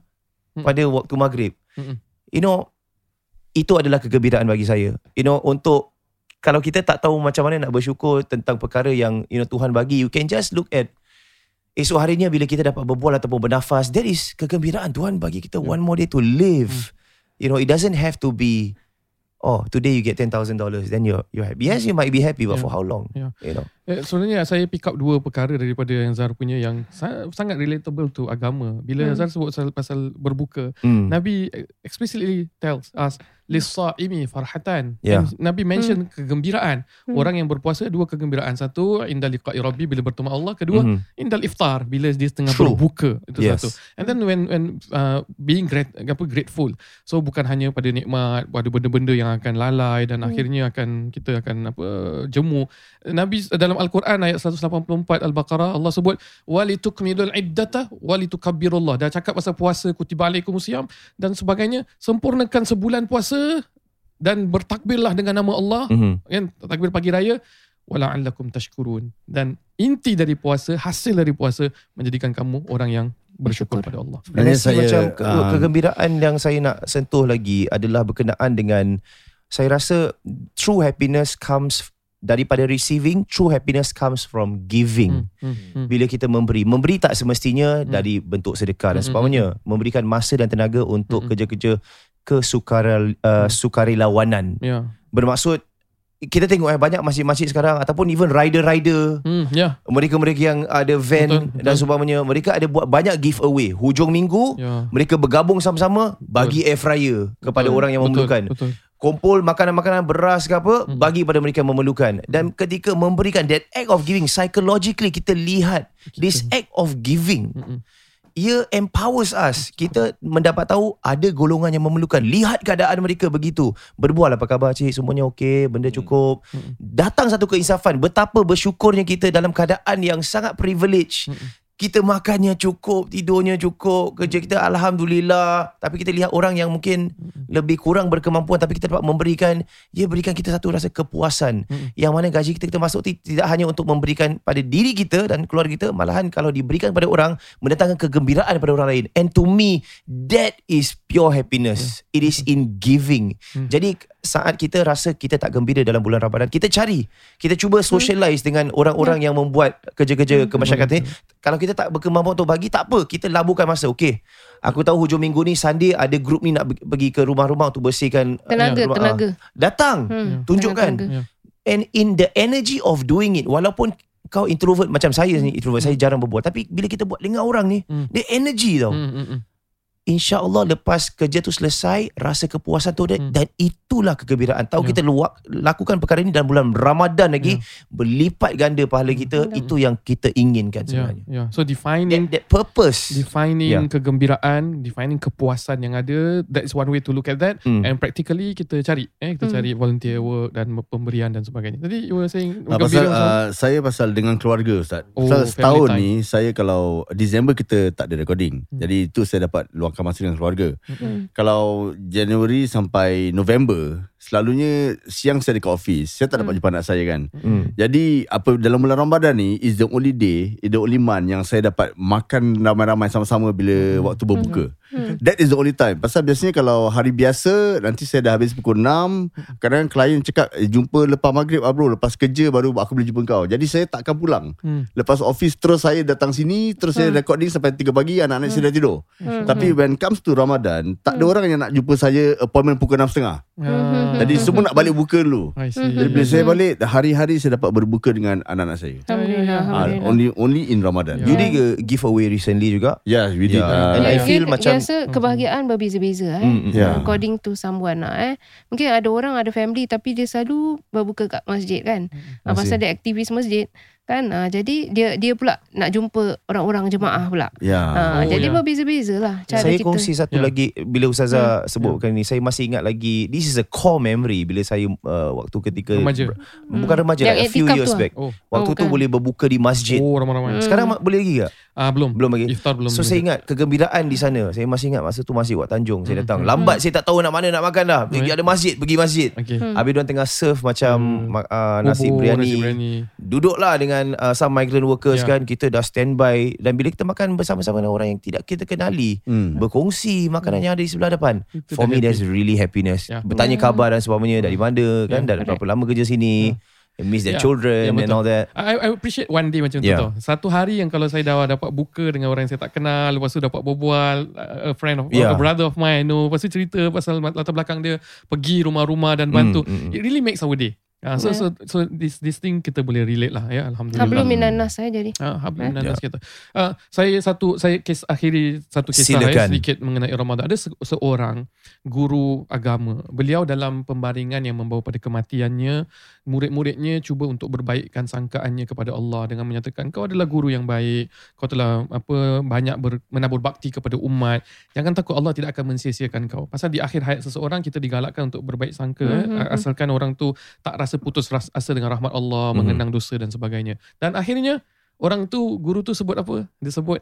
Speaker 5: Hmm.
Speaker 4: pada waktu maghrib.
Speaker 5: Mm-mm.
Speaker 4: You know, itu adalah kegembiraan bagi saya. You know, untuk kalau kita tak tahu macam mana nak bersyukur tentang perkara yang you know Tuhan bagi, you can just look at esok harinya bila kita dapat berbual ataupun bernafas, that is kegembiraan Tuhan bagi kita one more day to live. You know, it doesn't have to be oh today you get $10,000 then you're you're happy. Yes, you might be happy but
Speaker 5: Yeah.
Speaker 4: for how long?
Speaker 5: Yeah.
Speaker 4: You know.
Speaker 5: Eh, sebenarnya saya pick up dua perkara daripada yang Zar punya yang sa- sangat relatable to agama. Bila
Speaker 6: Hmm.
Speaker 5: Zar sebut pasal, pasal berbuka,
Speaker 4: Mm.
Speaker 5: Nabi explicitly tells us lis-saimi farhatan.
Speaker 4: Yeah.
Speaker 5: Nabi mention kegembiraan.
Speaker 6: Hmm.
Speaker 5: Orang yang berpuasa dua kegembiraan. Satu inda liqa'i rabbi bila bertemu Allah, kedua
Speaker 4: Mhm.
Speaker 5: indal iftar bila dia tengah
Speaker 4: True.
Speaker 5: berbuka. Itu
Speaker 4: Yes.
Speaker 5: satu. And then when when uh, being great, apa grateful. So bukan hanya pada nikmat, pada benda-benda yang akan lalai dan
Speaker 6: Hmm.
Speaker 5: akhirnya akan kita akan apa jemu. Nabi dalam Al-Quran ayat 184 Al-Baqarah Allah sebut walitukmilul iddata walitukabbirullah. Dah cakap pasal puasa kutiba alaikumusiyam dan sebagainya. Sempurnakan sebulan puasa dan bertakbirlah dengan nama Allah
Speaker 4: Mhm.
Speaker 5: kan takbir pagi raya wala'allakum tashkurun dan inti dari puasa hasil dari puasa menjadikan kamu orang yang bersyukur pada Allah.
Speaker 4: Dan
Speaker 3: Sebenarnya
Speaker 4: saya, macam ke,
Speaker 3: ah,
Speaker 4: kegembiraan yang saya nak sentuh lagi adalah berkenaan dengan saya rasa true happiness comes daripada receiving, true happiness comes from giving.
Speaker 5: Hmm, hmm, hmm.
Speaker 4: Bila kita memberi, memberi tak semestinya
Speaker 5: Hmm.
Speaker 4: dari bentuk sedekah dan
Speaker 5: Hmm,
Speaker 4: sebagainya. Memberikan masa dan tenaga untuk
Speaker 5: Hmm.
Speaker 4: kerja-kerja kesukarel, uh, sukarelawanan.
Speaker 5: Ya.
Speaker 4: Bermaksud kita tengok eh banyak masjid-masjid sekarang ataupun even rider-rider
Speaker 5: Hmm, ya.
Speaker 4: mereka-mereka yang ada van
Speaker 5: Betul, betul.
Speaker 4: dan sebagainya mereka ada buat banyak giveaway hujung minggu
Speaker 5: Ya.
Speaker 4: mereka bergabung sama-sama bagi air fryer kepada
Speaker 5: Betul,
Speaker 4: orang yang
Speaker 5: betul,
Speaker 4: memerlukan
Speaker 5: Betul.
Speaker 4: kumpul makanan-makanan beras ke apa
Speaker 5: Mm.
Speaker 4: bagi pada mereka yang memerlukan dan ketika memberikan that act of giving psychologically kita lihat this act of giving
Speaker 5: Mm-mm.
Speaker 4: Ia empowers us. Kita mendapat tahu ada golongan yang memerlukan. Lihat keadaan mereka begitu. Berbual apa khabar cik? Semuanya okey? Benda cukup.
Speaker 5: Mm-mm.
Speaker 4: datang satu keinsafan. Betapa bersyukurnya kita dalam keadaan yang sangat privilege.
Speaker 5: Mm-mm.
Speaker 4: Kita makannya cukup tidurnya cukup kerja kita alhamdulillah. Tapi kita lihat orang yang mungkin lebih kurang berkemampuan tapi kita dapat memberikan dia berikan kita satu rasa kepuasan.
Speaker 5: Mm-mm.
Speaker 4: yang mana gaji kita kita masuk ti- tidak hanya untuk memberikan pada diri kita dan keluarga kita malahan kalau diberikan pada orang mendatangkan kegembiraan pada orang lain. And to me that is pure happiness. It is in giving.
Speaker 5: Hmm.
Speaker 4: jadi saat kita rasa kita tak gembira dalam bulan Ramadan kita cari. Kita cuba socialize dengan orang-orang yang membuat kerja-kerja kemasyarakatan ni. Kalau kita tak berkemampuan untuk bagi tak apa. Kita laburkan masa. Okey aku tahu hujung minggu ni Sunday ada grup ni nak pergi ke rumah-rumah untuk bersihkan
Speaker 6: Tenaga,
Speaker 4: rumah-
Speaker 6: tenaga.
Speaker 4: ah. datang.
Speaker 6: Hmm,
Speaker 4: tunjukkan.
Speaker 6: tenaga.
Speaker 5: Ya.
Speaker 4: and in the energy of doing it walaupun kau introvert macam saya ni introvert saya jarang berbual tapi bila kita buat dengan orang ni
Speaker 5: Hmm.
Speaker 4: dia energy tau.
Speaker 5: Hmm, hmm, hmm.
Speaker 4: InsyaAllah lepas kerja tu selesai Rasa kepuasan tu
Speaker 5: Hmm.
Speaker 4: Dan itulah kegembiraan Tahu
Speaker 5: Ya.
Speaker 4: kita luak, lakukan perkara ini Dalam bulan Ramadan lagi Berlipat ganda pahala kita
Speaker 6: Hmm.
Speaker 4: Itu yang kita inginkan
Speaker 5: Ya,
Speaker 4: sebenarnya
Speaker 5: ya. So defining
Speaker 4: that, that purpose
Speaker 5: defining
Speaker 4: Ya.
Speaker 5: kegembiraan, defining kepuasan yang ada, that's one way to look at that.
Speaker 4: Hmm.
Speaker 5: And practically kita cari, eh kita
Speaker 6: Hmm.
Speaker 5: cari volunteer work dan pemberian dan sebagainya. Jadi you were saying
Speaker 3: Ah, pasal uh, saya pasal dengan keluarga Ustaz.
Speaker 5: Oh,
Speaker 3: pasal setahun
Speaker 5: time.
Speaker 3: ni saya kalau Disember kita tak ada recording.
Speaker 5: Hmm.
Speaker 3: Jadi itu saya dapat luangkan masa dengan keluarga.
Speaker 6: Hmm.
Speaker 3: Kalau Januari sampai November selalunya siang saya dekat office. Saya tak dapat
Speaker 6: Hmm.
Speaker 3: jumpa anak saya kan.
Speaker 4: hmm.
Speaker 3: Jadi apa dalam bulan Ramadan ni is the only day, is the only month yang saya dapat makan ramai-ramai sama-sama bila waktu berbuka.
Speaker 6: Hmm.
Speaker 3: That is the only time. Pasal biasanya kalau hari biasa nanti saya dah habis pukul 6, kadang-kadang klien cakap eh, jumpa lepas maghrib ah bro, lepas kerja baru aku boleh jumpa kau. Jadi saya takkan pulang.
Speaker 5: Hmm.
Speaker 3: Lepas office terus saya datang sini, terus saya recording sampai 3 pagi anak-anak saya dah tidur.
Speaker 6: Hmm.
Speaker 3: Tapi when comes to Ramadan, tak ada orang yang nak jumpa saya appointment pukul 6.30.
Speaker 5: Ah,
Speaker 3: Jadi semua nak balik buka dulu. Jadi bila saya balik hari-hari saya dapat berbuka dengan anak-anak saya.
Speaker 6: Alhamdulillah. Alhamdulillah.
Speaker 3: only only in Ramadan.
Speaker 5: Ya.
Speaker 4: You did a giveaway recently juga
Speaker 3: Yeah, we did.
Speaker 4: Yeah.
Speaker 3: Uh,
Speaker 4: And I feel macam-
Speaker 6: biasa kebahagiaan berbeza-beza eh.
Speaker 4: Hmm, hmm.
Speaker 3: Yeah.
Speaker 6: According to someone lah eh. Mungkin ada orang ada family tapi dia selalu berbuka kat masjid kan.
Speaker 4: I
Speaker 6: Ah, pasal dia aktivis masjid kan. Ah, jadi dia dia pula nak jumpa orang-orang jemaah pula.
Speaker 3: yeah.
Speaker 6: Ah,
Speaker 5: Oh,
Speaker 6: jadi
Speaker 5: ya.
Speaker 6: berbeza-beza lah cara
Speaker 4: saya
Speaker 6: kita.
Speaker 4: kongsi satu
Speaker 5: Ya.
Speaker 4: lagi bila Ustazah sebutkan ni saya masih ingat lagi this is a core memory bila saya uh, waktu ketika
Speaker 5: Remaja.
Speaker 4: bukan remaja
Speaker 6: Yang
Speaker 4: like a few years
Speaker 6: tu ah?
Speaker 4: back
Speaker 5: Oh,
Speaker 4: waktu
Speaker 6: Oh,
Speaker 4: tu
Speaker 6: bukan.
Speaker 4: boleh berbuka di masjid
Speaker 5: oh ramai-ramai.
Speaker 4: sekarang ma- boleh lagi tak
Speaker 5: Ah belum.
Speaker 4: belum lagi
Speaker 5: Iftar belum.
Speaker 4: So saya ingat kegembiraan di sana. Saya masih ingat masa tu masih Wak Tanjung saya
Speaker 5: Hmm,
Speaker 4: datang.
Speaker 5: hmm.
Speaker 4: Lambat saya tak tahu nak mana nak makan dah. Pergi
Speaker 5: Right.
Speaker 4: ada masjid, pergi masjid.
Speaker 5: Okay.
Speaker 6: Hmm.
Speaker 4: Habis diorang tengah serve macam
Speaker 5: Hmm.
Speaker 4: uh, nasi, biryani.
Speaker 5: Nasi biryani.
Speaker 4: Duduklah dengan uh, some migrant workers
Speaker 5: Ya.
Speaker 4: kan. Kita dah standby dan bila kita makan bersama-sama dengan orang yang tidak kita kenali,
Speaker 3: Hmm.
Speaker 4: berkongsi makanan yang ada di sebelah depan.
Speaker 5: Itu
Speaker 4: For me
Speaker 5: happy.
Speaker 4: that's really happiness.
Speaker 5: Ya.
Speaker 4: Bertanya khabar dan sebagainya dari mana kan,
Speaker 5: Ya,
Speaker 4: dah berapa lama kerja sini. miss their
Speaker 5: Yeah.
Speaker 4: children
Speaker 5: Yeah,
Speaker 4: and all that.
Speaker 5: I, I appreciate one day macam
Speaker 4: Yeah.
Speaker 5: tu tau. Satu hari yang kalau saya dah dapat buka dengan orang yang saya tak kenal, lepas tu dapat berbual, uh, a friend of,
Speaker 4: Yeah.
Speaker 5: a brother of mine, no, lepas tu cerita pasal latar belakang dia, pergi rumah-rumah dan bantu.
Speaker 4: Mm, mm, mm.
Speaker 5: It really makes our day. Uh, so, so so this this thing kita boleh relate lah ya alhamdulillah.
Speaker 6: Hablum minan nas saya jadi.
Speaker 5: Ah, hablum
Speaker 6: Eh?
Speaker 5: minan nas kita. Ah, saya satu saya kes akhiri satu kisah
Speaker 4: Silakan.
Speaker 5: ya, sedikit mengenai Ramadan. Ada se- seorang guru agama. Beliau dalam pembaringan yang membawa pada kematiannya, murid-muridnya cuba untuk berbaikkan sangkaannya kepada Allah dengan menyatakan kau adalah guru yang baik, kau telah apa banyak ber, menabur bakti kepada umat. Jangan takut Allah tidak akan mensia-siakan kau. Pasal di akhir hayat seseorang kita digalakkan untuk berbaik sangka eh,
Speaker 6: Mhm.
Speaker 5: asalkan orang tu tak rasa putus ras- asa dengan rahmat Allah,
Speaker 4: Mhm.
Speaker 5: mengenang dosa dan sebagainya. Dan akhirnya orang tu guru tu sebut apa? Dia sebut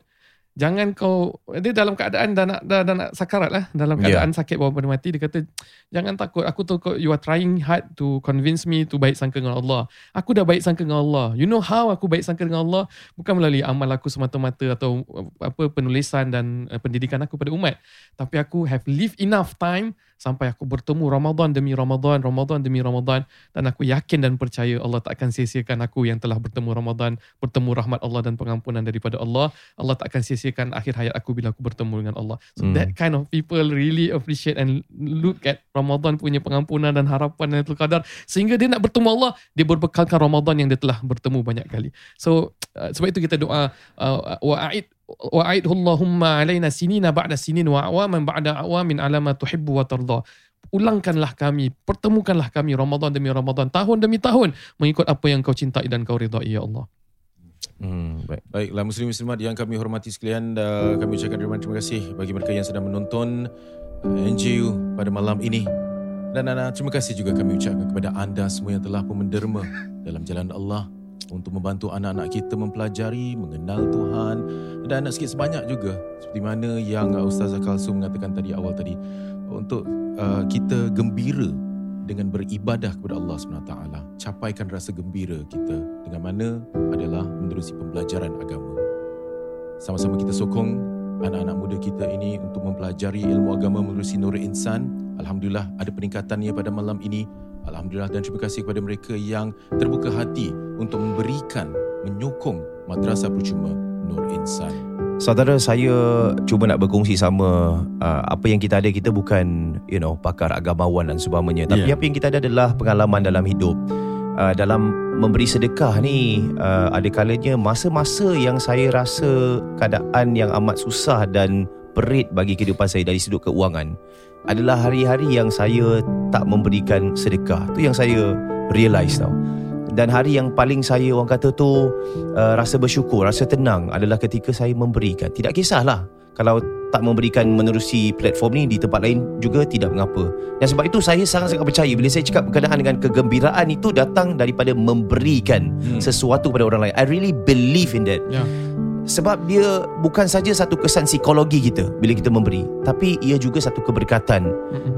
Speaker 5: jangan kau dia dalam keadaan dah nak dah, dah nak sakarat lah dalam
Speaker 4: Ya.
Speaker 5: keadaan sakit bawa pada mati dia kata jangan takut aku tahu kau you are trying hard to convince me to baik sangka dengan Allah aku dah baik sangka dengan Allah you know how aku baik sangka dengan Allah bukan melalui amal aku semata-mata atau apa penulisan dan uh, pendidikan aku pada umat tapi aku have lived enough time sampai aku bertemu Ramadan demi Ramadan Ramadan demi Ramadan dan aku yakin dan percaya Allah tak akan sia-siakan aku yang telah bertemu Ramadan bertemu rahmat Allah dan pengampunan daripada Allah. Allah tak akan sia-siakan akhir hayat aku bila aku bertemu dengan Allah. So
Speaker 4: Hmm.
Speaker 5: that kind of people really appreciate and look at Ramadan punya pengampunan dan harapan Lailatul Qadar. Sehingga dia nak bertemu Allah dia berbekalkan Ramadan yang dia telah bertemu banyak kali. So uh, sebab itu kita doa uh, wa'id wa'idhu Allahumma alaina sinina ba'da sinin wa awaman ba'da awamin ala ma tuhibbu wa tarda ulangkanlah kami pertemukanlah kami Ramadan demi Ramadan tahun demi tahun mengikut apa yang kau cintai dan kau ridai ya Allah
Speaker 4: Hmm, baik.
Speaker 2: Baiklah muslim muslimat yang kami hormati sekalian uh, kami ucapkan terima, terima kasih bagi mereka yang sedang menonton uh, NGU pada malam ini. Dan uh, terima kasih juga kami ucapkan kepada anda semua yang telah pun menderma dalam jalan Allah untuk membantu anak-anak kita mempelajari, mengenal Tuhan dan sikit sebanyak juga seperti mana yang Ustazah Kalsum mengatakan tadi awal tadi untuk uh, kita gembira dengan beribadah kepada Allah SWT. Capaikan rasa gembira kita dengan mana adalah menerusi pembelajaran agama. Sama-sama kita sokong anak-anak muda kita ini untuk mempelajari ilmu agama menerusi Nur Insan. Alhamdulillah ada peningkatannya pada malam ini. Alhamdulillah dan terima kasih kepada mereka yang terbuka hati untuk memberikan, menyokong Madrasah Percuma Nur Insan.
Speaker 4: Saudara saya cuba nak berkongsi sama uh, apa yang kita ada kita bukan you know pakar agamawan dan sebagainya tapi
Speaker 3: Yeah.
Speaker 4: apa yang kita ada adalah pengalaman dalam hidup. Uh, dalam memberi sedekah ni uh, ada kalanya masa-masa yang saya rasa keadaan yang amat susah dan perit bagi kehidupan saya dari sudut keuangan adalah hari-hari yang saya tak memberikan sedekah. Tu yang saya realise tau. Dan hari yang paling saya orang kata tu uh, rasa bersyukur, rasa tenang adalah ketika saya memberikan. Tidak kisahlah kalau tak memberikan menerusi platform ni di tempat lain juga tidak mengapa. Dan sebab itu saya sangat-sangat percaya bila saya cakap berkenaan dengan kegembiraan itu datang daripada memberikan
Speaker 2: Hmm.
Speaker 4: sesuatu kepada orang lain. I really believe in that.
Speaker 5: Ya.
Speaker 4: Sebab dia bukan saja satu kesan psikologi kita bila kita memberi, tapi ia juga satu keberkatan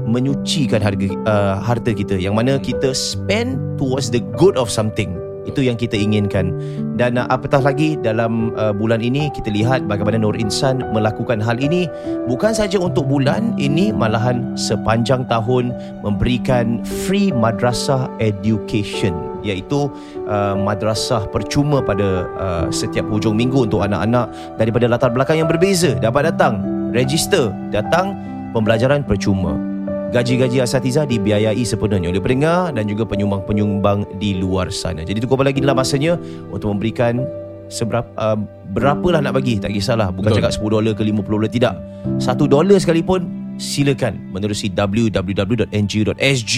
Speaker 4: menyucikan harga uh, harta kita yang mana kita spend towards the good of something. Itu yang kita inginkan. Dan uh, apatah lagi dalam uh, bulan ini kita lihat bagaimana Nur Insan melakukan hal ini. Bukan saja untuk bulan ini malahan sepanjang tahun memberikan free madrasah education iaitu uh, madrasah percuma pada uh, setiap hujung minggu untuk anak-anak daripada latar belakang yang berbeza. Dapat datang register datang pembelajaran percuma gaji-gaji asatiza dibiayai sepenuhnya oleh pendengar dan juga penyumbang-penyumbang di luar sana. Jadi tunggu apa lagi dalam masanya untuk memberikan seberapa uh, berapalah nak bagi tak kisahlah bukan
Speaker 2: Betul.
Speaker 4: cakap 10 dolar ke 50 dolar tidak. 1 dolar sekalipun silakan menerusi www.ngo.sg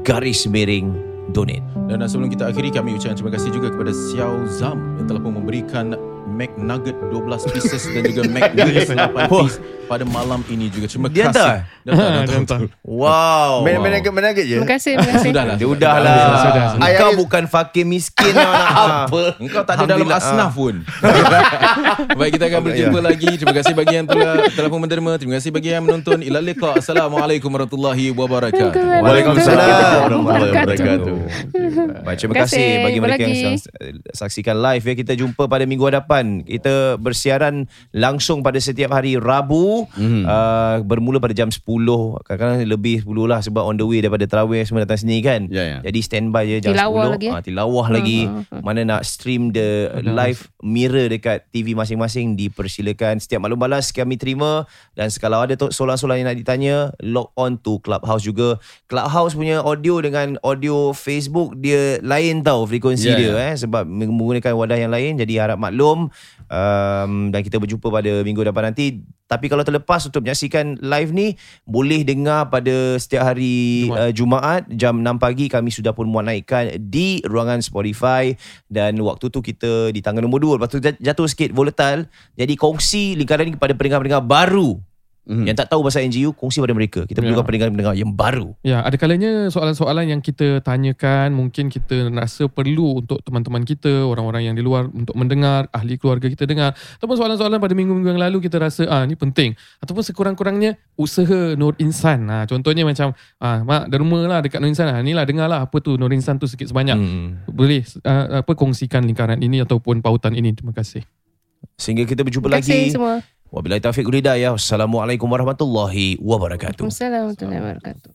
Speaker 4: garis miring donate.
Speaker 2: Dan sebelum kita akhiri kami ucapkan terima kasih juga kepada Xiao Zam yang telah pun memberikan Mac Nugget 12 pieces dan juga Mac Wings 8 piece pada malam ini juga. Terima
Speaker 4: Dia
Speaker 2: kasih.
Speaker 4: hantar?
Speaker 2: Dia betul.
Speaker 4: Wow.
Speaker 3: Main agak je.
Speaker 6: Terima kasih, terima kasih.
Speaker 2: Sudahlah.
Speaker 4: Dia udahlah.
Speaker 5: Sudah, sudah.
Speaker 4: Kau bukan fakir miskin lah apa.
Speaker 2: Engkau tak ada dalam asnaf pun. Baik kita akan berjumpa lagi. Terima kasih bagi yang telah telah pun menderma. Terima kasih bagi yang menonton. Ila liqa. Assalamualaikum warahmatullahi wabarakatuh.
Speaker 3: Waalaikumsalam warahmatullahi wabarakatuh.
Speaker 4: Baik, terima kasih bagi mereka yang saksikan live ya. Kita jumpa pada minggu hadapan. Kita bersiaran langsung pada setiap hari Rabu
Speaker 3: Mhm.
Speaker 4: uh, bermula pada jam 10 kadang-kadang lebih 10 lah sebab on the way daripada terawih semua datang sini kan.
Speaker 3: Ya, ya.
Speaker 4: jadi standby je jam
Speaker 6: Tilawah
Speaker 4: 10
Speaker 6: lagi, eh?
Speaker 4: Ah, tilawah lagi.
Speaker 6: Ha,
Speaker 4: mana nak stream the live mirror dekat TV masing-masing dipersilakan. Setiap maklum balas kami terima. Dan kalau ada tu- soalan-soalan yang nak ditanya log on to Clubhouse juga. Clubhouse punya audio dengan audio Facebook dia lain tau frekuensi
Speaker 3: Ya,
Speaker 4: dia
Speaker 3: ya.
Speaker 4: eh. Sebab menggunakan wadah yang lain jadi harap maklum um, dan kita berjumpa pada minggu depan nanti. Tapi kalau terlepas untuk menyaksikan live ni boleh dengar pada setiap hari
Speaker 5: Jumaat.
Speaker 4: Uh, Jumaat jam 6 pagi kami sudah pun muat naikkan di ruangan Spotify. Dan waktu tu kita di tangga nombor 2 lepas tu jat- jatuh sikit volatile. Jadi kongsi lingkaran ni kepada pendengar-pendengar baru
Speaker 3: Mhm.
Speaker 4: yang tak tahu pasal NGU kongsi pada mereka kita
Speaker 5: Ya.
Speaker 4: perlukan pendengar-pendengar yang baru
Speaker 5: Ya, ada kalanya soalan-soalan yang kita tanyakan mungkin kita rasa perlu untuk teman-teman kita, orang-orang yang di luar untuk mendengar, ahli keluarga kita dengar. Ataupun soalan-soalan pada minggu-minggu yang lalu kita rasa ah ni penting. Ataupun sekurang-kurangnya usaha Nur Insan. Ha, contohnya macam ah mak derma lah dekat Nur Insan. Ha, inilah dengarlah apa tu Nur Insan tu sikit sebanyak.
Speaker 4: hmm.
Speaker 5: Boleh ah, apa kongsikan lingkaran ini ataupun pautan ini. Terima kasih.
Speaker 4: sehingga kita berjumpa
Speaker 6: Terima kasih
Speaker 4: lagi
Speaker 6: semua.
Speaker 4: Wabillahi taufiq hidayah wassalamualaikum warahmatullahi wabarakatuh
Speaker 6: Assalamualaikum warahmatullahi wabarakatuh.